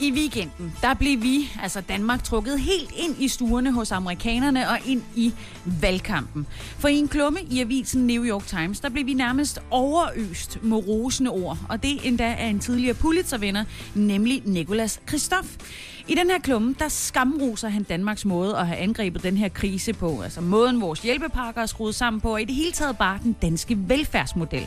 I weekenden, der blev vi, altså Danmark, trukket helt ind i stuerne hos amerikanerne og ind i valgkampen. For i en klumme i avisen New York Times, der blev vi nærmest overøst med rosende ord. Og det endda er en tidligere Pulitzer-vinder, nemlig Nicolas Christophe. I den her klumme, der skamroser han Danmarks måde at have angrebet den her krise på. Altså måden vores hjælpepakker er skruet sammen på, og i det hele taget bare den danske velfærdsmodel.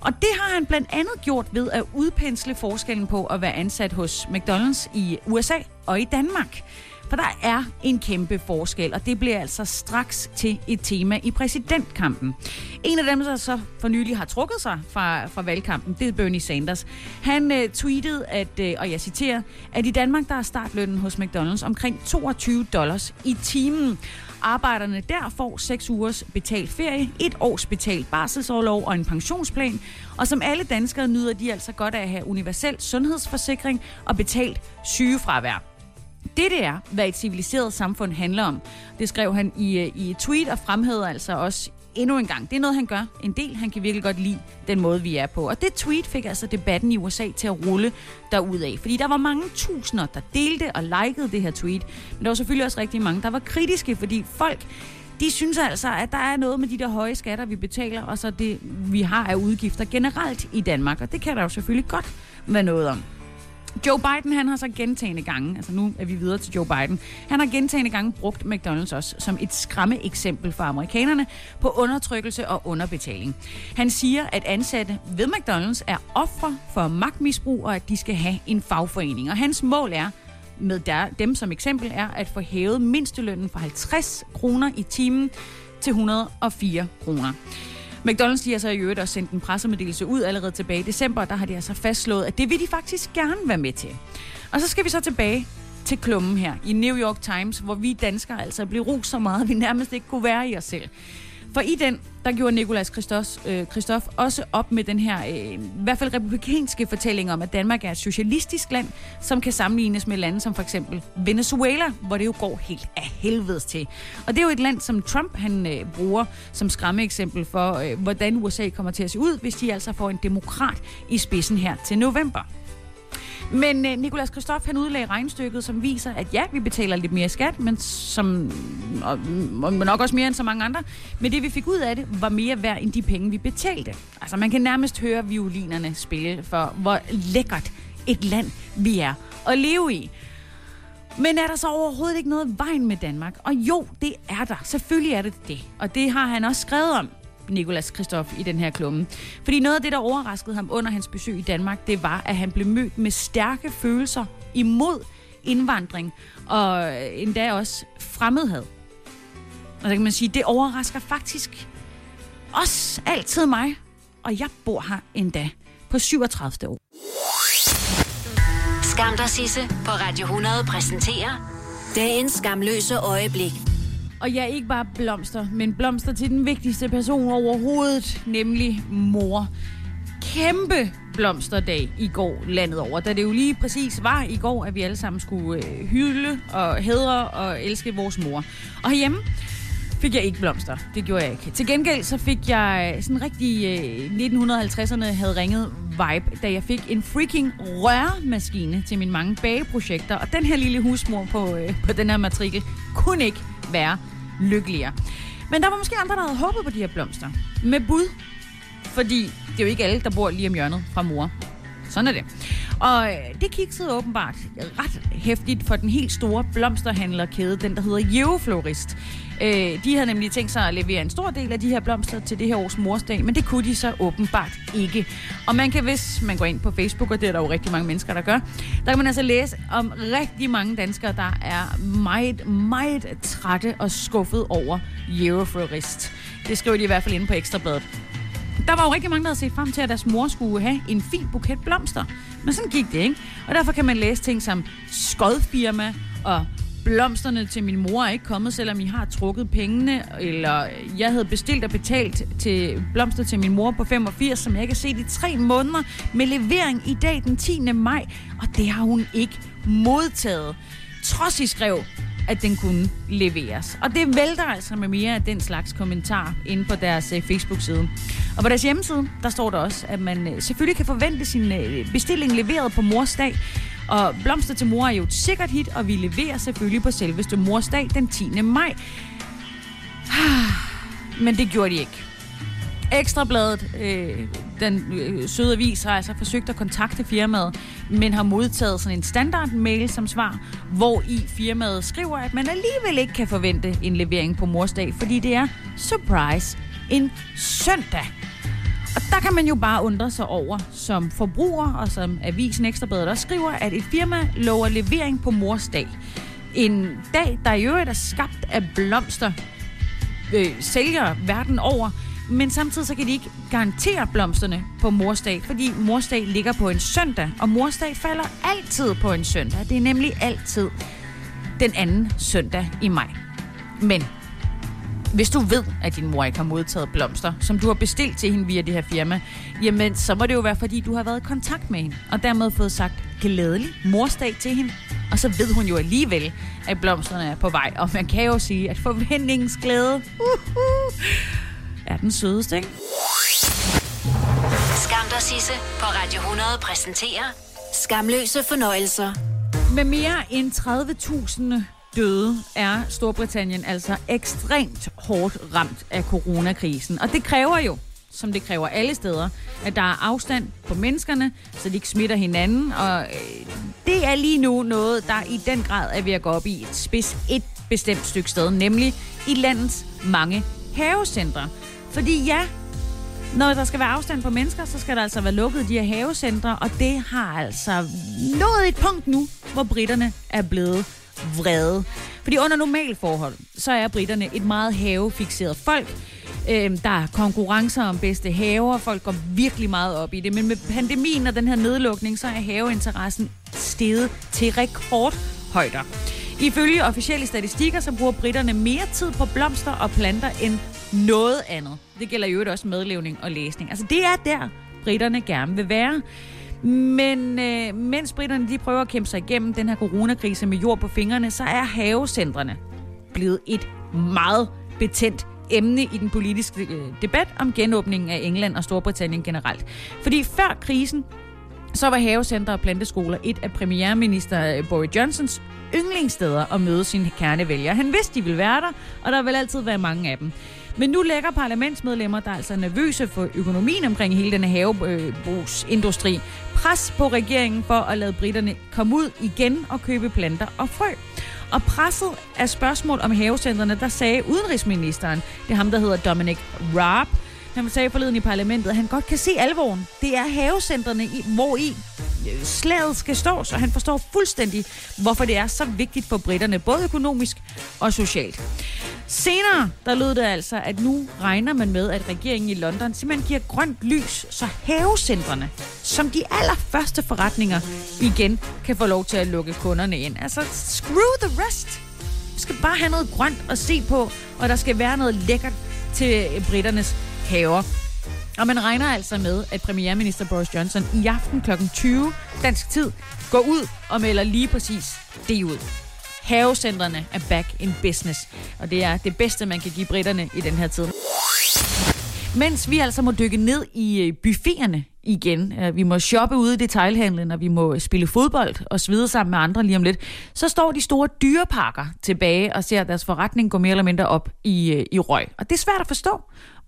Og det har han blandt andet gjort ved at udpensle forskellen på at være ansat hos McDonald's i USA og i Danmark. For der er en kæmpe forskel, og det bliver altså straks til et tema i præsidentkampen. En af dem, der så for nylig har trukket sig fra, fra valgkampen, det er Bernie Sanders. Han uh, tweetede, at, uh, og jeg citerer, at i Danmark der er startlønnen hos McDonald's omkring 22 dollars i timen. Arbejderne der får 6 ugers betalt ferie, et års betalt barselsårlov og en pensionsplan. Og som alle danskere nyder de altså godt af at have universel sundhedsforsikring og betalt sygefravær. Det, det er, hvad et civiliseret samfund handler om. Det skrev han i, øh, i et tweet og fremhævede altså også endnu en gang. Det er noget, han gør en del. Han kan virkelig godt lide den måde, vi er på. Og det tweet fik altså debatten i USA til at rulle derudad. Fordi der var mange tusinder, der delte og likede det her tweet. Men der var selvfølgelig også rigtig mange, der var kritiske, fordi folk de synes altså, at der er noget med de der høje skatter, vi betaler, og så det, vi har af udgifter generelt i Danmark. Og det kan der jo selvfølgelig godt være noget om. Joe Biden, han har så gentagende gange, altså nu er vi videre til Joe Biden, han har gentagende gange brugt McDonald's også som et skræmme eksempel for amerikanerne på undertrykkelse og underbetaling. Han siger, at ansatte ved McDonald's er ofre for magtmisbrug, og at de skal have en fagforening. Og hans mål er, med der, dem som eksempel, er at få hævet mindstelønnen fra 50 kroner i timen til 104 kroner. McDonald's de har så i øvrigt også sendt en pressemeddelelse ud allerede tilbage i december, der har de altså fastslået, at det vil de faktisk gerne være med til. Og så skal vi så tilbage til klummen her i New York Times, hvor vi danskere altså blev ros så meget, at vi nærmest ikke kunne være i os selv. For i den, der gjorde Nikolas Christoph øh, også op med den her, øh, i hvert fald republikanske fortælling om, at Danmark er et socialistisk land, som kan sammenlignes med lande som for eksempel Venezuela, hvor det jo går helt af helvedes til. Og det er jo et land, som Trump han øh, bruger som skræmme eksempel for, øh, hvordan USA kommer til at se ud, hvis de altså får en demokrat i spidsen her til november. Men øh, Nikolas Kristof han udlagde regnstykket, som viser, at ja, vi betaler lidt mere skat, men som, og, og nok også mere end så mange andre. Men det vi fik ud af det, var mere værd end de penge, vi betalte. Altså man kan nærmest høre violinerne spille for, hvor lækkert et land vi er at leve i. Men er der så overhovedet ikke noget vejen med Danmark? Og jo, det er der. Selvfølgelig er det det. Og det har han også skrevet om. Nikolas Kristoff i den her klumme. Fordi noget af det, der overraskede ham under hans besøg i Danmark, det var, at han blev mødt med stærke følelser imod indvandring, og endda også fremmedhed. Og så kan man sige, det overrasker faktisk også altid mig, og jeg bor her endda på 37. år. Skam dig, Sisse på Radio 100 præsenterer dagens skamløse øjeblik. Og ja, ikke bare blomster, men blomster til den vigtigste person overhovedet, nemlig mor. Kæmpe blomsterdag i går landet over, da det jo lige præcis var i går, at vi alle sammen skulle øh, hylde og hedre og elske vores mor. Og herhjemme fik jeg ikke blomster. Det gjorde jeg ikke. Til gengæld så fik jeg sådan rigtig øh, 1950'erne havde ringet vibe, da jeg fik en freaking rørmaskine til mine mange bageprojekter. Og den her lille husmor på, øh, på den her matrikel kunne ikke være lykkeligere. Men der var måske andre, der havde håbet på de her blomster. Med bud. Fordi det er jo ikke alle, der bor lige om hjørnet fra mor. Sådan er det. Og øh, det kiksede åbenbart ret hæftigt for den helt store blomsterhandlerkæde, den der hedder Euroflorist. Øh, de havde nemlig tænkt sig at levere en stor del af de her blomster til det her års morsdag, men det kunne de så åbenbart ikke. Og man kan, hvis man går ind på Facebook, og det er der jo rigtig mange mennesker, der gør, der kan man altså læse om rigtig mange danskere, der er meget, meget trætte og skuffet over Euroflorist. Det skriver de i hvert fald inde på Ekstrabladet. Der var jo rigtig mange, der havde set frem til, at deres mor skulle have en fin buket blomster. Men sådan gik det ikke. Og derfor kan man læse ting som skodfirma og blomsterne til min mor er ikke kommet, selvom I har trukket pengene, eller jeg havde bestilt og betalt til blomster til min mor på 85, som jeg ikke har set i tre måneder, med levering i dag den 10. maj, og det har hun ikke modtaget. Trods I skrev, at den kunne leveres. Og det vælter altså med mere af den slags kommentar inde på deres øh, Facebook-side. Og på deres hjemmeside, der står der også, at man øh, selvfølgelig kan forvente sin øh, bestilling leveret på mors dag. Og Blomster til mor er jo et sikkert hit, og vi leverer selvfølgelig på selveste mors dag den 10. maj. Men det gjorde de ikke. Ekstrabladet, øh, den øh, søde avis, har altså forsøgt at kontakte firmaet, men har modtaget sådan en standard mail som svar, hvor i firmaet skriver, at man alligevel ikke kan forvente en levering på morsdag, fordi det er surprise en søndag. Og der kan man jo bare undre sig over som forbruger, og som avisen Ekstrabladet også skriver, at et firma lover levering på morsdag. En dag, der i øvrigt er skabt af blomster, øh, sælger verden over, men samtidig så kan de ikke garantere blomsterne på morsdag, fordi morsdag ligger på en søndag, og morsdag falder altid på en søndag. Det er nemlig altid den anden søndag i maj. Men hvis du ved, at din mor ikke har modtaget blomster, som du har bestilt til hende via det her firma, jamen så må det jo være, fordi du har været i kontakt med hende, og dermed fået sagt glædelig morsdag til hende. Og så ved hun jo alligevel, at blomsterne er på vej, og man kan jo sige, at forventningens glæde uh-huh, er den sødeste, ikke? Skam dig, Sisse, på Radio 100 præsenterer Skamløse fornøjelser. Med mere end 30.000 døde er Storbritannien altså ekstremt hårdt ramt af coronakrisen. Og det kræver jo, som det kræver alle steder, at der er afstand på menneskerne, så de ikke smitter hinanden. Og øh, det er lige nu noget, der i den grad er ved at gå op i et spids et bestemt stykke sted, nemlig i landets mange havecentre. Fordi ja, når der skal være afstand på mennesker, så skal der altså være lukket de her havecentre, og det har altså nået et punkt nu, hvor britterne er blevet vrede. Fordi under normale forhold, så er britterne et meget havefixeret folk. Øhm, der er konkurrencer om bedste haver, folk går virkelig meget op i det. Men med pandemien og den her nedlukning, så er haveinteressen steget til rekordhøjder. Ifølge officielle statistikker, så bruger britterne mere tid på blomster og planter end noget andet. Det gælder jo også medlevning og læsning. Altså det er der, britterne gerne vil være. Men øh, mens britterne de prøver at kæmpe sig igennem den her coronakrise med jord på fingrene, så er havecentrene blevet et meget betændt emne i den politiske øh, debat om genåbningen af England og Storbritannien generelt. Fordi før krisen, så var havecenter og planteskoler et af premierminister øh, Boris Johnsons yndlingssteder at møde sine kernevælgere. Han vidste, de ville være der, og der vil altid være mange af dem. Men nu lægger parlamentsmedlemmer, der er altså nervøse for økonomien omkring hele denne havebrugsindustri, pres på regeringen for at lade britterne komme ud igen og købe planter og frø. Og presset af spørgsmål om havecentrene, der sagde udenrigsministeren, det er ham, der hedder Dominic Raab, han sagde forleden i parlamentet, at han godt kan se alvoren. Det er havecentrene, hvor i øh, slaget skal stå, så han forstår fuldstændig, hvorfor det er så vigtigt for britterne, både økonomisk og socialt. Senere, der lød det altså, at nu regner man med, at regeringen i London simpelthen giver grønt lys, så havecentrene, som de allerførste forretninger, igen kan få lov til at lukke kunderne ind. Altså, screw the rest. Vi skal bare have noget grønt at se på, og der skal være noget lækkert til britternes haver. Og man regner altså med, at premierminister Boris Johnson i aften kl. 20 dansk tid går ud og melder lige præcis det ud. Havecentrene er back in business, og det er det bedste, man kan give britterne i den her tid. Mens vi altså må dykke ned i øh, buffeterne igen, øh, vi må shoppe ude i detailhandlen, og vi må spille fodbold og svide sammen med andre lige om lidt, så står de store dyreparker tilbage og ser deres forretning gå mere eller mindre op i, øh, i røg. Og det er svært at forstå,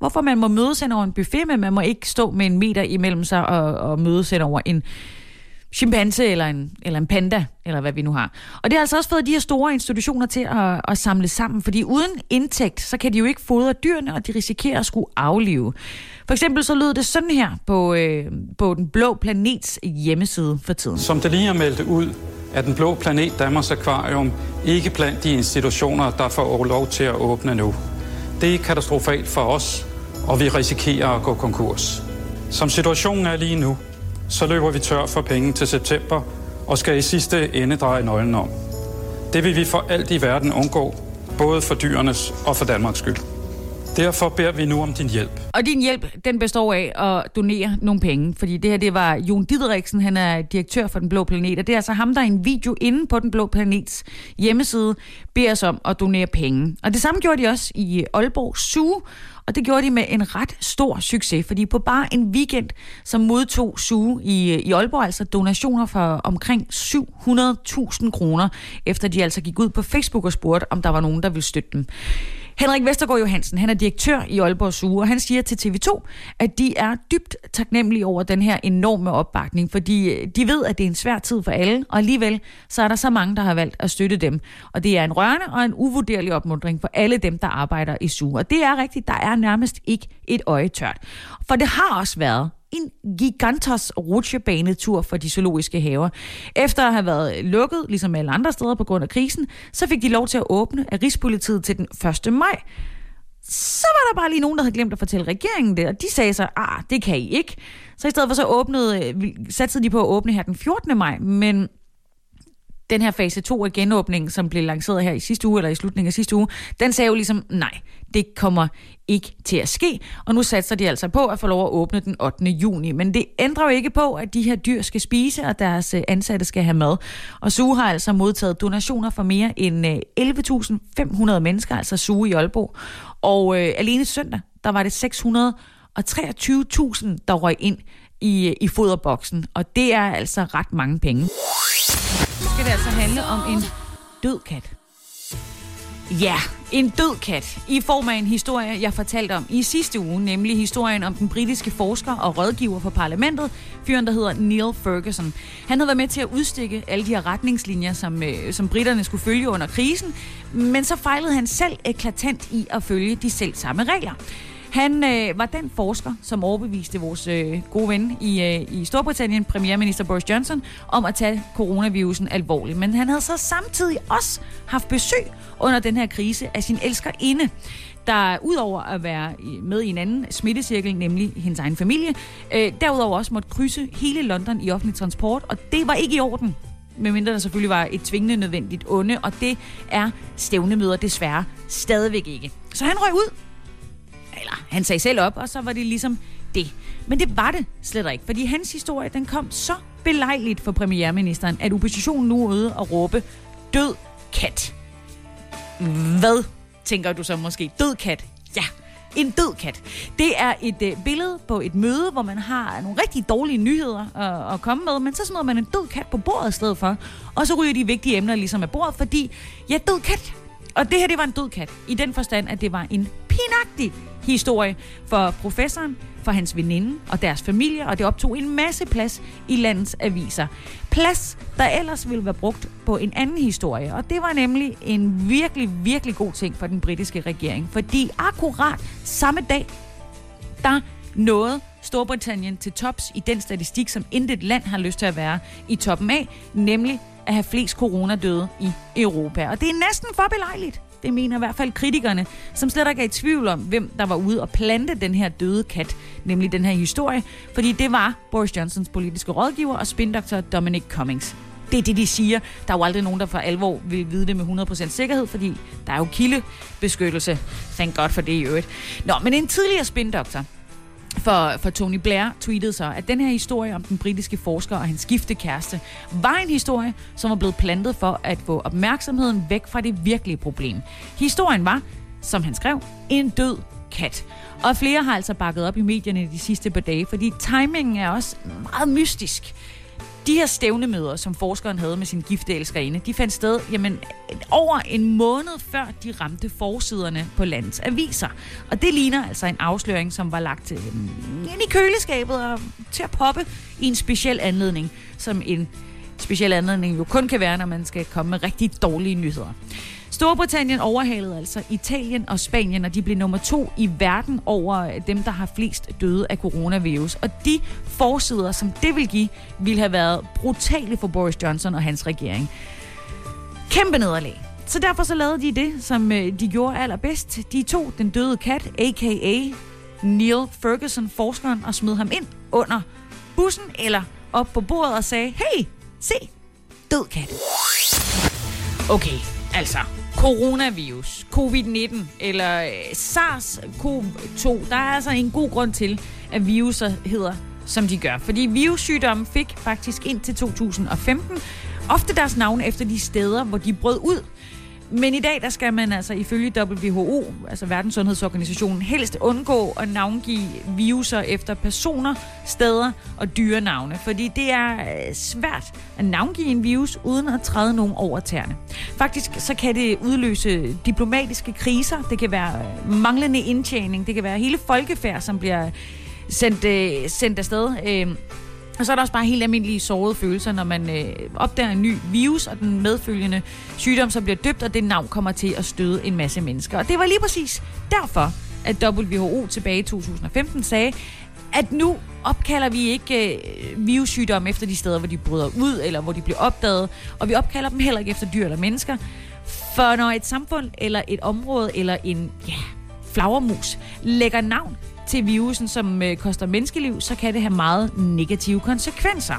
hvorfor man må mødes hen over en buffet, men man må ikke stå med en meter imellem sig og, og mødes hen over en chimpanse eller en, eller en panda, eller hvad vi nu har. Og det har altså også fået de her store institutioner til at, at samle sammen, fordi uden indtægt, så kan de jo ikke fodre dyrene, og de risikerer at skulle aflive. For eksempel så lød det sådan her på, øh, på Den Blå Planets hjemmeside for tiden. Som det lige er meldt ud, er Den Blå Planet Danmarks Akvarium ikke blandt de institutioner, der får lov til at åbne nu. Det er katastrofalt for os, og vi risikerer at gå konkurs. Som situationen er lige nu, så løber vi tør for penge til september og skal i sidste ende dreje nøglen om. Det vil vi for alt i verden undgå, både for dyrenes og for Danmarks skyld. Derfor beder vi nu om din hjælp. Og din hjælp, den består af at donere nogle penge, fordi det her, det var Jon Didriksen, han er direktør for Den Blå Planet, og det er altså ham, der i en video inde på Den Blå Planets hjemmeside, beder os om at donere penge. Og det samme gjorde de også i Aalborg Zoo, og det gjorde de med en ret stor succes, fordi på bare en weekend, så modtog SU i, i Aalborg altså donationer for omkring 700.000 kroner, efter de altså gik ud på Facebook og spurgte, om der var nogen, der ville støtte dem. Henrik Vestergaard Johansen, han er direktør i Aalborg Zoo, og han siger til TV2, at de er dybt taknemmelige over den her enorme opbakning, fordi øh, de ved, at det er en svær tid for alle, og alligevel så er der så mange, der har valgt at støtte dem. Og det er en rørende og en uvurderlig opmundring for alle dem, der arbejder i Zoo. Og det er rigtigt, der er nærmest ikke et øje tørt. For det har også været en gigantos rutsjebanetur for de zoologiske haver. Efter at have været lukket, ligesom alle andre steder på grund af krisen, så fik de lov til at åbne af Rigspolitiet til den 1. maj. Så var der bare lige nogen, der havde glemt at fortælle regeringen det, og de sagde så, ah, det kan I ikke. Så i stedet for så åbnede, øh, satte de på at åbne her den 14. maj, men den her fase 2 af genåbningen, som blev lanceret her i sidste uge, eller i slutningen af sidste uge, den sagde jo ligesom, nej, det kommer ikke til at ske, og nu satser de altså på at få lov at åbne den 8. juni. Men det ændrer jo ikke på, at de her dyr skal spise, og deres øh, ansatte skal have mad. Og SUE har altså modtaget donationer fra mere end øh, 11.500 mennesker, altså SUE i Aalborg. Og øh, alene søndag, der var det 623.000, der røg ind i, øh, i foderboksen, og det er altså ret mange penge skal det altså handle om en død kat. Ja, en død kat i form af en historie, jeg fortalte om i sidste uge, nemlig historien om den britiske forsker og rådgiver for parlamentet, fyren, der hedder Neil Ferguson. Han havde været med til at udstikke alle de her retningslinjer, som, øh, som britterne skulle følge under krisen, men så fejlede han selv eklatant i at følge de selv samme regler. Han øh, var den forsker, som overbeviste vores øh, gode ven i, øh, i Storbritannien, premierminister Boris Johnson, om at tage coronavirusen alvorligt. Men han havde så samtidig også haft besøg under den her krise af sin elskerinde der udover at være med i en anden smittecirkel, nemlig hendes egen familie, øh, derudover også måtte krydse hele London i offentlig transport, og det var ikke i orden medmindre der selvfølgelig var et tvingende nødvendigt onde, og det er stævnemøder desværre stadigvæk ikke. Så han røg ud eller han sagde selv op, og så var det ligesom det. Men det var det slet ikke, fordi hans historie den kom så belejligt for premierministeren, at oppositionen nu er ude og råbe, død kat. Hvad, tænker du så måske? Død kat? Ja, en død kat. Det er et øh, billede på et møde, hvor man har nogle rigtig dårlige nyheder at, at komme med, men så smider man en død kat på bordet i stedet for, og så ryger de vigtige emner ligesom af bordet, fordi, ja, død kat. Og det her, det var en død kat, i den forstand, at det var en pinagtig historie for professoren, for hans veninde og deres familie, og det optog en masse plads i landets aviser. Plads, der ellers ville være brugt på en anden historie, og det var nemlig en virkelig, virkelig god ting for den britiske regering, fordi akkurat samme dag, der nåede Storbritannien til tops i den statistik, som intet land har lyst til at være i toppen af, nemlig at have flest coronadøde i Europa. Og det er næsten for belejligt. Det mener i hvert fald kritikerne, som slet ikke er i tvivl om, hvem der var ude og plante den her døde kat, nemlig den her historie, fordi det var Boris Johnsons politiske rådgiver og spindoktor Dominic Cummings. Det er det, de siger. Der er jo aldrig nogen, der for alvor vil vide det med 100% sikkerhed, fordi der er jo kildebeskyttelse. Thank God for det i øvrigt. Nå, men en tidligere spindoktor, for, for Tony Blair tweetede så, at den her historie om den britiske forsker og hans gifte kæreste var en historie, som var blevet plantet for at få opmærksomheden væk fra det virkelige problem. Historien var, som han skrev, en død kat. Og flere har altså bakket op i medierne de sidste par dage, fordi timingen er også meget mystisk. De her stævnemøder, som forskeren havde med sin gifte elskerinde, de fandt sted jamen, over en måned før de ramte forsiderne på landets aviser. Og det ligner altså en afsløring, som var lagt til, ind i køleskabet og til at poppe i en speciel anledning, som en speciel anledning jo kun kan være, når man skal komme med rigtig dårlige nyheder. Storbritannien overhalede altså Italien og Spanien, og de blev nummer to i verden over øh, dem, der har flest døde af coronavirus. Og de forsider, som det vil give, ville have været brutale for Boris Johnson og hans regering. Kæmpe nederlag. Så derfor så lavede de det, som øh, de gjorde allerbedst. De tog den døde kat, a.k.a. Neil Ferguson, forskeren, og smed ham ind under bussen eller op på bordet og sagde, hey, se, død kat. Okay, altså coronavirus, covid-19 eller øh, SARS-CoV-2, der er altså en god grund til, at viruser hedder, som de gør. Fordi virussygdommen fik faktisk indtil 2015 ofte deres navn efter de steder, hvor de brød ud. Men i dag, der skal man altså ifølge WHO, altså Verdenssundhedsorganisationen, helst undgå at navngive viruser efter personer, steder og dyrenavne. Fordi det er øh, svært at navngive en virus, uden at træde nogen over tæerne. Faktisk så kan det udløse diplomatiske kriser. Det kan være øh, manglende indtjening. Det kan være hele folkefærd, som bliver sendt, øh, sendt afsted. Øh, og så er der også bare helt almindelige sårede følelser, når man øh, opdager en ny virus og den medfølgende sygdom, som bliver døbt, og det navn kommer til at støde en masse mennesker. Og det var lige præcis derfor, at WHO tilbage i 2015 sagde, at nu opkalder vi ikke øh, virussygdomme efter de steder, hvor de bryder ud, eller hvor de bliver opdaget, og vi opkalder dem heller ikke efter dyr eller mennesker. For når et samfund, eller et område, eller en ja, flagermus lægger navn til virusen, som øh, koster menneskeliv, så kan det have meget negative konsekvenser.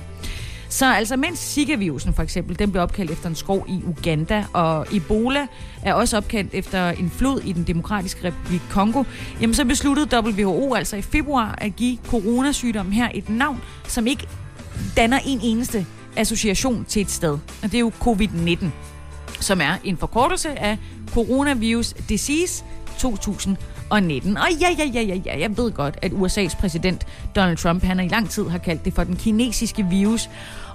Så altså mens Zika-virusen for eksempel, den blev opkaldt efter en skov i Uganda, og Ebola er også opkaldt efter en flod i den demokratiske republik Kongo, jamen så besluttede WHO altså i februar at give coronasygdommen her et navn, som ikke danner en eneste association til et sted. Og det er jo covid-19, som er en forkortelse af Coronavirus Disease 2000 og 19. Og ja, ja, ja, ja, ja, jeg ved godt, at USA's præsident Donald Trump, han i lang tid har kaldt det for den kinesiske virus.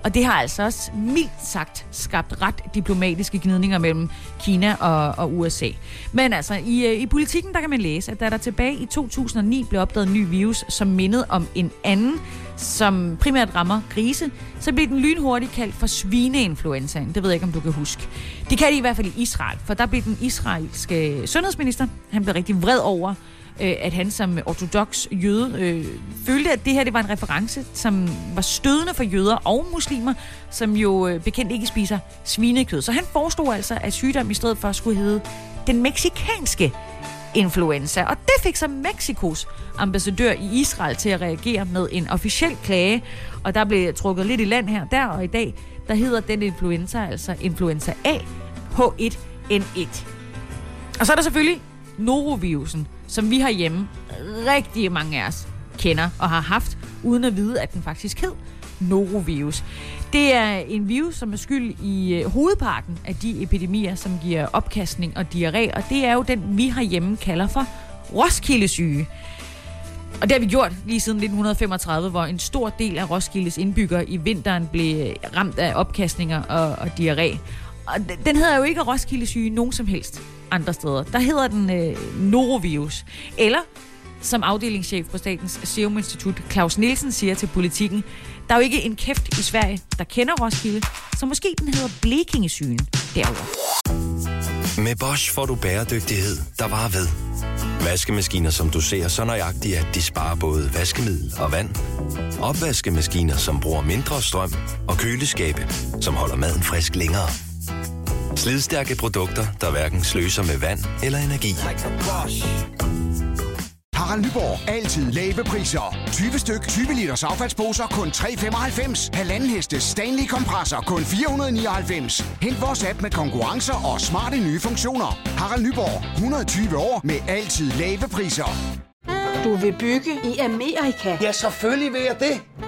Og det har altså også mildt sagt skabt ret diplomatiske gnidninger mellem Kina og, og USA. Men altså, i, øh, i politikken der kan man læse, at da der tilbage i 2009 blev opdaget en ny virus, som mindede om en anden, som primært rammer grise, så blev den lynhurtigt kaldt for svineinfluenzaen. Det ved jeg ikke, om du kan huske. Det kan de i hvert fald i Israel, for der blev den israelske sundhedsminister, han blev rigtig vred over, øh, at han som ortodox jøde øh, følte, at det her det var en reference, som var stødende for jøder og muslimer, som jo øh, bekendt ikke spiser svinekød. Så han forestod altså, at sygdommen i stedet for skulle hedde den meksikanske influenza. Og det fik så Mexikos ambassadør i Israel til at reagere med en officiel klage. Og der blev trukket lidt i land her der, og i dag, der hedder den influenza altså influenza A H1N1. Og så er der selvfølgelig norovirusen, som vi har hjemme rigtig mange af os kender og har haft, uden at vide, at den faktisk hed norovirus. Det er en virus, som er skyld i øh, hovedparten af de epidemier, som giver opkastning og diarré, og det er jo den, vi herhjemme kalder for Roskildesyge. Og det har vi gjort lige siden 1935, hvor en stor del af Roskildes indbyggere i vinteren blev øh, ramt af opkastninger og, og diarré. Og den hedder jo ikke Roskildesyge nogen som helst andre steder. Der hedder den øh, norovirus. Eller, som afdelingschef på Statens Serum Institut, Claus Nielsen siger til politikken, der er jo ikke en kæft i Sverige, der kender Roskilde, så måske den hedder Blekingesygen derovre. Med Bosch får du bæredygtighed, der varer ved. Vaskemaskiner, som du ser så nøjagtigt, at de sparer både vaskemiddel og vand. Opvaskemaskiner, som bruger mindre strøm. Og køleskabe, som holder maden frisk længere. Slidstærke produkter, der hverken sløser med vand eller energi. Harald Nyborg. Altid lave priser. 20 styk, 20 liters affaldsposer kun 3,95. Halvanden heste Stanley kompresser kun 499. Hent vores app med konkurrencer og smarte nye funktioner. Harald Nyborg. 120 år med altid lave priser. Du vil bygge i Amerika? Ja, selvfølgelig vil jeg det.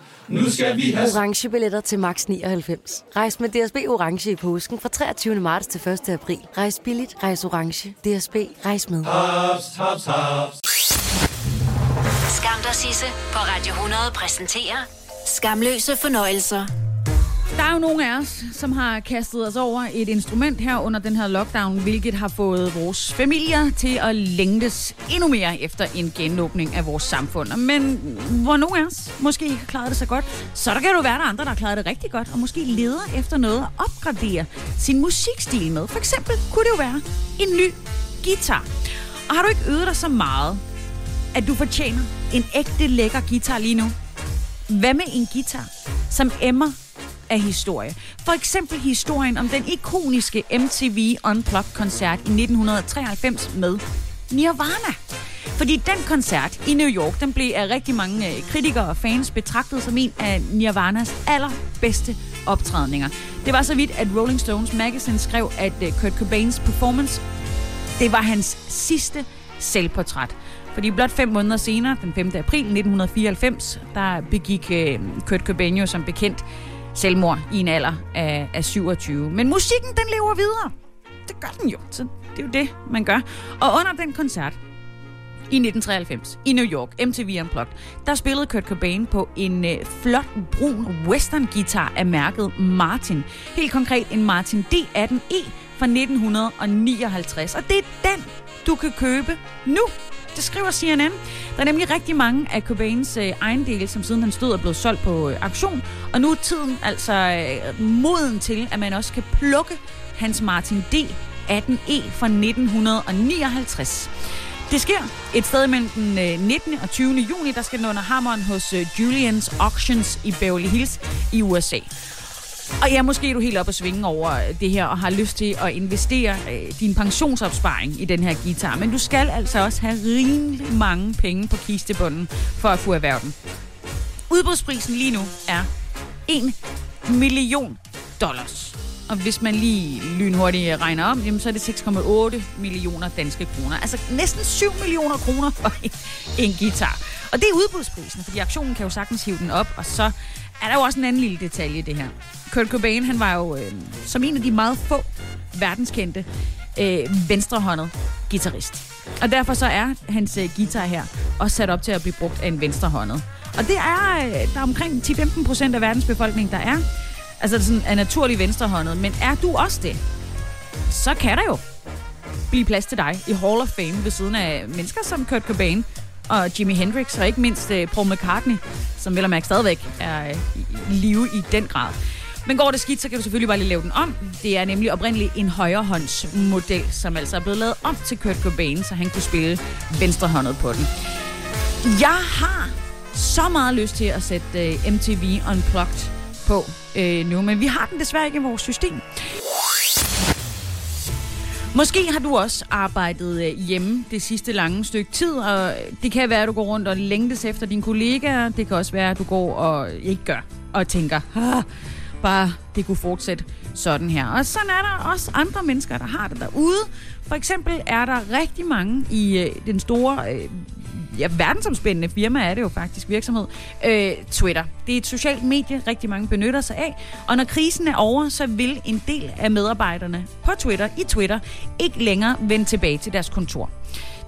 Nu skal vi have... Orange billetter til max 99. Rejs med DSB Orange i påsken fra 23. marts til 1. april. Rejs billigt, rejs orange. DSB, rejs med. Haps, haps, haps. Skam dig, Sisse på Radio 100 præsenterer Skamløse fornøjelser. Der er jo nogle af os, som har kastet os over et instrument her under den her lockdown, hvilket har fået vores familier til at længtes endnu mere efter en genåbning af vores samfund. Men hvor nogle af os måske ikke har klaret det så godt, så der kan jo være der andre, der har klaret det rigtig godt, og måske leder efter noget at opgradere sin musikstil med. For eksempel kunne det jo være en ny guitar. Og har du ikke øvet dig så meget, at du fortjener en ægte lækker guitar lige nu? Hvad med en guitar, som emmer af historie? For eksempel historien om den ikoniske MTV Unplugged-koncert i 1993 med Nirvana. Fordi den koncert i New York, den blev af rigtig mange øh, kritikere og fans betragtet som en af Nirvanas allerbedste optrædninger. Det var så vidt, at Rolling Stones Magazine skrev, at øh, Kurt Cobains performance, det var hans sidste selvportræt. Fordi blot fem måneder senere, den 5. april 1994, der begik øh, Kurt Cobain jo som bekendt selvmord i en alder af, af 27. Men musikken, den lever videre. Det gør den jo, så det er jo det, man gør. Og under den koncert, i 1993 i New York, MTV Unplugged, der spillede Kurt Cobain på en øh, flot brun western guitar af mærket Martin. Helt konkret en Martin D18E fra 1959. Og det er den, du kan købe nu. Det skriver CNN. Der er nemlig rigtig mange af Cobains øh, ejendele, som siden han stod er blevet solgt på øh, auktion. Og nu er tiden altså øh, moden til, at man også kan plukke hans Martin D18E fra 1959. Det sker et sted mellem den øh, 19. og 20. juni, der skal den under hammeren hos øh, Julians Auctions i Beverly Hills i USA. Og ja, måske er du helt op at svinge over det her og har lyst til at investere øh, din pensionsopsparing i den her guitar. Men du skal altså også have rimelig mange penge på kistebunden for at få erhverv den. Udbudsprisen lige nu er 1 million dollars. Og hvis man lige lynhurtigt regner om, jamen, så er det 6,8 millioner danske kroner. Altså næsten 7 millioner kroner for en, en guitar. Og det er udbudsprisen, fordi aktionen kan jo sagtens hive den op, og så er der jo også en anden lille detalje i det her. Kurt Cobain, han var jo øh, som en af de meget få verdenskendte øh, venstrehåndet guitarist. Og derfor så er hans øh, guitar her også sat op til at blive brugt af en venstrehåndet. Og det er, øh, der er omkring 10-15 procent af verdens befolkning, der er. Altså sådan er naturlig venstrehåndet. Men er du også det, så kan der jo blive plads til dig i Hall of Fame ved siden af mennesker som Kurt Cobain og Jimi Hendrix, og ikke mindst øh, Paul McCartney, som vel og mærke stadigvæk er øh, i live i den grad. Men går det skidt, så kan du selvfølgelig bare lige lave den om. Det er nemlig oprindeligt en højrehåndsmodel, som altså er blevet lavet om til Kurt Cobain, så han kunne spille venstrehåndet på den. Jeg har så meget lyst til at sætte øh, uh, MTV Unplugged på øh, nu, men vi har den desværre ikke i vores system. Måske har du også arbejdet øh, hjemme det sidste lange stykke tid, og det kan være, at du går rundt og længtes efter dine kollegaer. Det kan også være, at du går og ikke gør og tænker, ah, bare det kunne fortsætte sådan her. Og sådan er der også andre mennesker, der har det derude. For eksempel er der rigtig mange i øh, den store, øh, ja, verdensomspændende firma er det jo faktisk, virksomhed, øh, Twitter. Det er et socialt medie, rigtig mange benytter sig af. Og når krisen er over, så vil en del af medarbejderne på Twitter, i Twitter, ikke længere vende tilbage til deres kontor.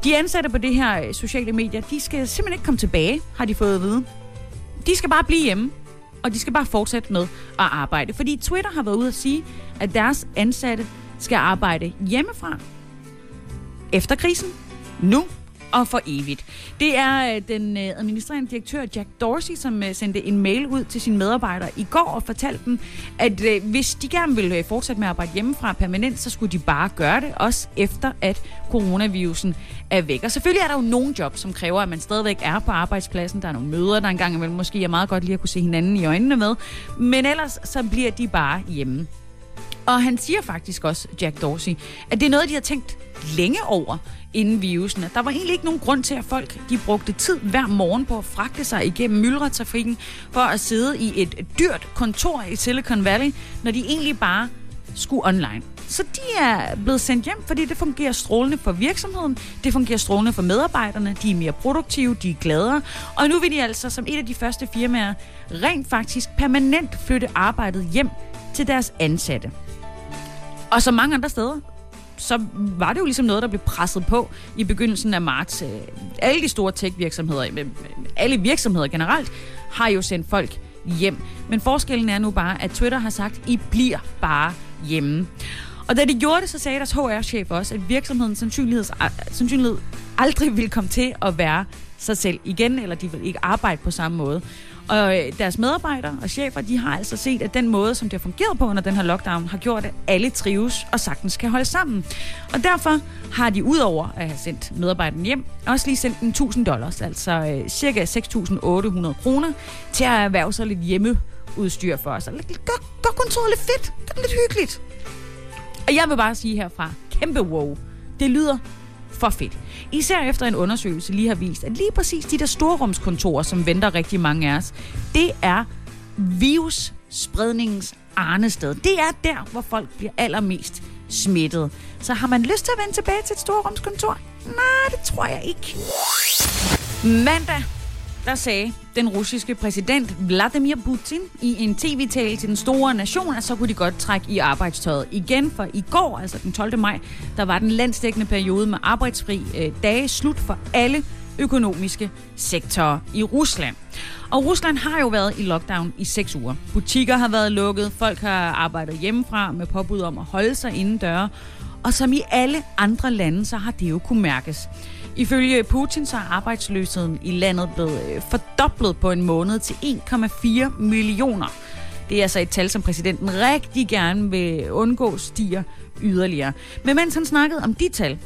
De ansatte på det her øh, sociale medier, de skal simpelthen ikke komme tilbage, har de fået at vide. De skal bare blive hjemme og de skal bare fortsætte med at arbejde. Fordi Twitter har været ude at sige, at deres ansatte skal arbejde hjemmefra efter krisen, nu og for evigt. Det er øh, den øh, administrerende direktør Jack Dorsey, som øh, sendte en mail ud til sine medarbejdere i går og fortalte dem, at øh, hvis de gerne ville øh, fortsætte med at arbejde hjemmefra permanent, så skulle de bare gøre det, også efter at coronavirusen er væk. Og selvfølgelig er der jo nogle jobs, som kræver, at man stadigvæk er på arbejdspladsen. Der er nogle møder, der engang imellem måske er meget godt lige at kunne se hinanden i øjnene med. Men ellers så bliver de bare hjemme. Og han siger faktisk også, Jack Dorsey, at det er noget, de har tænkt længe over inden virusen. Der var egentlig ikke nogen grund til, at folk de brugte tid hver morgen på at fragte sig igennem myldretrafikken for at sidde i et dyrt kontor i Silicon Valley, når de egentlig bare skulle online. Så de er blevet sendt hjem, fordi det fungerer strålende for virksomheden, det fungerer strålende for medarbejderne, de er mere produktive, de er gladere, og nu vil de altså som et af de første firmaer rent faktisk permanent flytte arbejdet hjem til deres ansatte. Og som mange andre steder, så var det jo ligesom noget, der blev presset på i begyndelsen af marts. Øh, alle de store tech-virksomheder, øh, alle virksomheder generelt, har jo sendt folk hjem. Men forskellen er nu bare, at Twitter har sagt, I bliver bare hjemme. Og da de gjorde det, så sagde deres HR-chef også, at virksomheden sandsynlighed aldrig vil komme til at være sig selv igen, eller de vil ikke arbejde på samme måde. Og øh, deres medarbejdere og chefer, de har altså set, at den måde, som det har fungeret på under den her lockdown, har gjort, at alle trives og sagtens kan holde sammen. Og derfor har de udover at have sendt medarbejderne hjem, også lige sendt en 1000 dollars, altså øh, cirka 6.800 kroner, til at erhverve sig lidt hjemmeudstyr for os. Gør, gør kontoret lidt fedt, gør det lidt hyggeligt. Og jeg vil bare sige herfra, kæmpe wow. Det lyder for fedt. Især efter en undersøgelse lige har vist, at lige præcis de der storrumskontorer, som venter rigtig mange af os, det er virusspredningens arnested. Det er der, hvor folk bliver allermest smittet. Så har man lyst til at vende tilbage til et storrumskontor? Nej, det tror jeg ikke. Mandag der sagde den russiske præsident Vladimir Putin i en tv-tale til den store nation, at så kunne de godt trække i arbejdstøjet igen, for i går, altså den 12. maj, der var den landsdækkende periode med arbejdsfri øh, dage slut for alle økonomiske sektorer i Rusland. Og Rusland har jo været i lockdown i seks uger. Butikker har været lukket, folk har arbejdet hjemmefra med påbud om at holde sig inden døre, og som i alle andre lande, så har det jo kunne mærkes. Ifølge Putin så er arbejdsløsheden i landet blevet øh, fordoblet på en måned til 1,4 millioner. Det er altså et tal, som præsidenten rigtig gerne vil undgå stiger yderligere. Men mens han snakkede om de tal,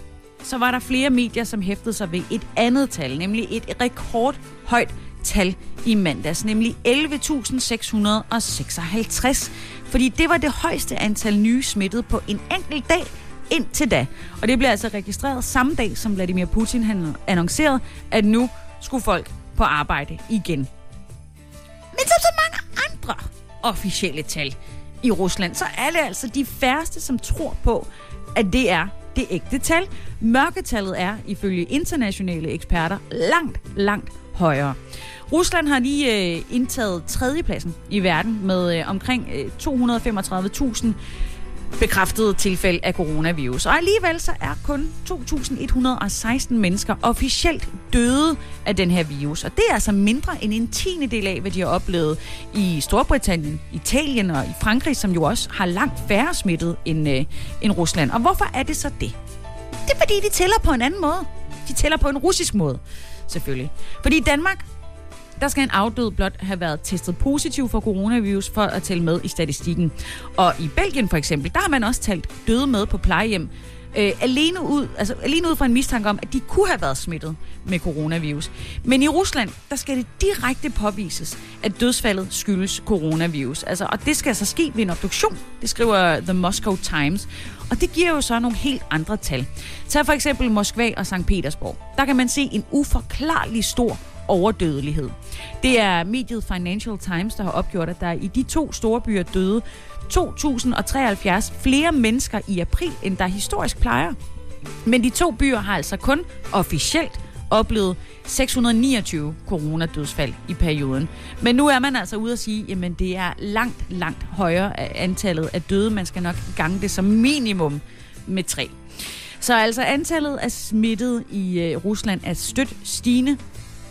så var der flere medier, som hæftede sig ved et andet tal, nemlig et rekordhøjt tal i mandags, nemlig 11.656. Fordi det var det højeste antal nye smittede på en enkelt dag indtil da. Og det blev altså registreret samme dag, som Vladimir Putin han annoncerede, at nu skulle folk på arbejde igen. Men som så mange andre officielle tal i Rusland, så er det altså de færreste, som tror på, at det er det ægte tal. Mørketallet er, ifølge internationale eksperter, langt, langt højere. Rusland har lige øh, indtaget tredjepladsen i verden med øh, omkring øh, 235.000 bekræftede tilfælde af coronavirus. Og alligevel så er kun 2.116 mennesker officielt døde af den her virus. Og det er altså mindre end en tiende del af, hvad de har oplevet i Storbritannien, Italien og i Frankrig, som jo også har langt færre smittet end, øh, end Rusland. Og hvorfor er det så det? Det er fordi, de tæller på en anden måde. De tæller på en russisk måde, selvfølgelig. Fordi Danmark, der skal en afdød blot have været testet positiv for coronavirus for at tælle med i statistikken. Og i Belgien for eksempel, der har man også talt døde med på plejehjem, øh, alene, ud, altså, alene ud fra en mistanke om, at de kunne have været smittet med coronavirus. Men i Rusland, der skal det direkte påvises, at dødsfaldet skyldes coronavirus. Altså, og det skal altså ske ved en obduktion, det skriver The Moscow Times. Og det giver jo så nogle helt andre tal. Tag for eksempel Moskva og St. Petersborg. Der kan man se en uforklarlig stor overdødelighed. Det er mediet Financial Times, der har opgjort, at der i de to store byer døde 2.073 flere mennesker i april, end der historisk plejer. Men de to byer har altså kun officielt oplevet 629 coronadødsfald i perioden. Men nu er man altså ude at sige, at det er langt, langt højere antallet af døde. Man skal nok gange det som minimum med tre. Så altså antallet af smittede i øh, Rusland er stødt stigende.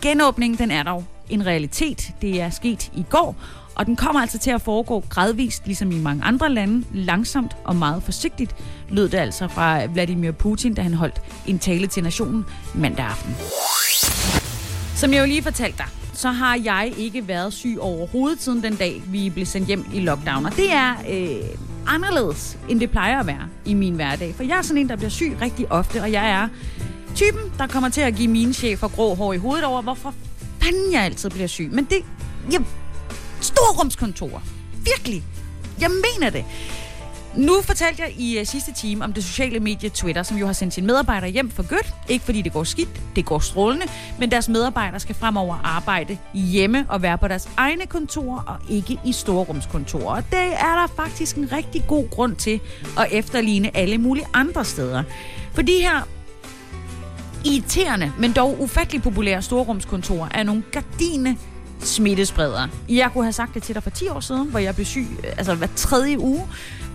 Genåbningen den er dog en realitet. Det er sket i går, og den kommer altså til at foregå gradvist, ligesom i mange andre lande, langsomt og meget forsigtigt, lød det altså fra Vladimir Putin, da han holdt en tale til nationen mandag aften. Som jeg jo lige fortalte dig, så har jeg ikke været syg overhovedet siden den dag, vi blev sendt hjem i lockdown. Og det er øh, anderledes, end det plejer at være i min hverdag. For jeg er sådan en, der bliver syg rigtig ofte, og jeg er typen, der kommer til at give mine chefer grå hår i hovedet over, hvorfor fanden jeg altid bliver syg. Men det... Jeg, storrumskontor. Virkelig. Jeg mener det. Nu fortalte jeg i uh, sidste time om det sociale medie Twitter, som jo har sendt sine medarbejdere hjem for godt. Ikke fordi det går skidt, det går strålende, men deres medarbejdere skal fremover arbejde hjemme og være på deres egne kontorer og ikke i storrumskontorer. Og det er der faktisk en rigtig god grund til at efterligne alle mulige andre steder. For de her irriterende, men dog ufattelig populære storrumskontorer er nogle gardine smittespredere. Jeg kunne have sagt det til dig for 10 år siden, hvor jeg blev syg øh, altså hver tredje uge.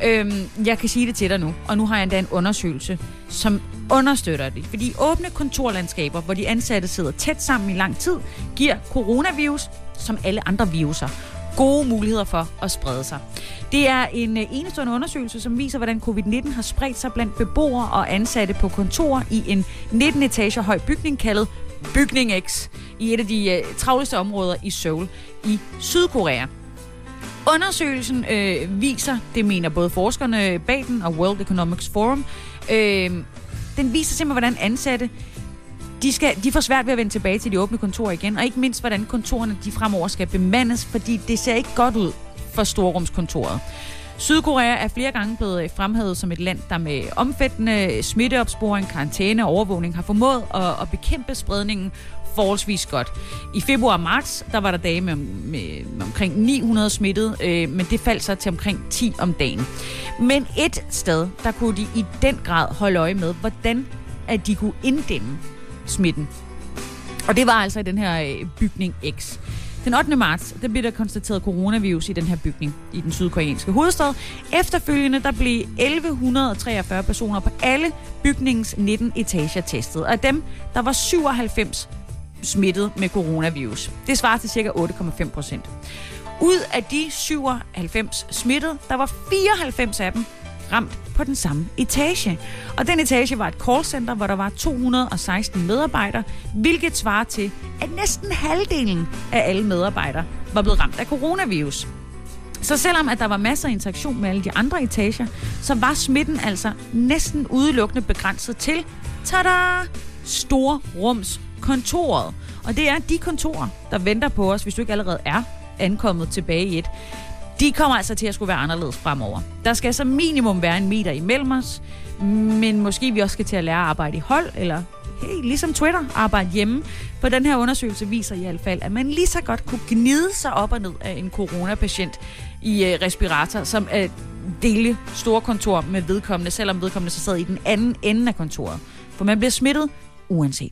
Øhm, jeg kan sige det til dig nu, og nu har jeg endda en undersøgelse, som understøtter det. Fordi åbne kontorlandskaber, hvor de ansatte sidder tæt sammen i lang tid, giver coronavirus, som alle andre viruser, gode muligheder for at sprede sig. Det er en øh, enestående undersøgelse, som viser, hvordan covid-19 har spredt sig blandt beboere og ansatte på kontorer i en 19 etager høj bygning kaldet bygning X i et af de øh, travleste områder i Seoul i Sydkorea. Undersøgelsen øh, viser, det mener både forskerne bag den og World Economic Forum, øh, den viser simpelthen, hvordan ansatte de, skal, de får svært ved at vende tilbage til de åbne kontorer igen, og ikke mindst, hvordan kontorerne de fremover skal bemandes, fordi det ser ikke godt ud for storrumskontoret. Sydkorea er flere gange blevet fremhævet som et land, der med omfattende smitteopsporing, karantæne og overvågning har formået at, at bekæmpe spredningen forholdsvis godt. I februar og marts, der var der dage med, med, med omkring 900 smittet, øh, men det faldt så til omkring 10 om dagen. Men et sted, der kunne de i den grad holde øje med, hvordan at de kunne inddæmme smitten. Og det var altså i den her øh, bygning X. Den 8. marts, der blev der konstateret coronavirus i den her bygning i den sydkoreanske hovedstad. Efterfølgende, der blev 1143 personer på alle bygningens 19 etager testet. Og af dem, der var 97 smittet med coronavirus. Det svarer til ca. 8,5 procent. Ud af de 97 smittet, der var 94 af dem ramt på den samme etage. Og den etage var et callcenter, hvor der var 216 medarbejdere, hvilket svarer til, at næsten halvdelen af alle medarbejdere var blevet ramt af coronavirus. Så selvom at der var masser af interaktion med alle de andre etager, så var smitten altså næsten udelukkende begrænset til, tada, storrumskontoret. Og det er de kontorer, der venter på os, hvis du ikke allerede er ankommet tilbage i et. De kommer altså til at skulle være anderledes fremover. Der skal så minimum være en meter imellem os, men måske vi også skal til at lære at arbejde i hold, eller hey, ligesom Twitter, arbejde hjemme. For den her undersøgelse viser i hvert fald, at man lige så godt kunne gnide sig op og ned af en coronapatient i øh, respirator, som at dele store kontor med vedkommende, selvom vedkommende så sad i den anden ende af kontoret. For man bliver smittet uanset.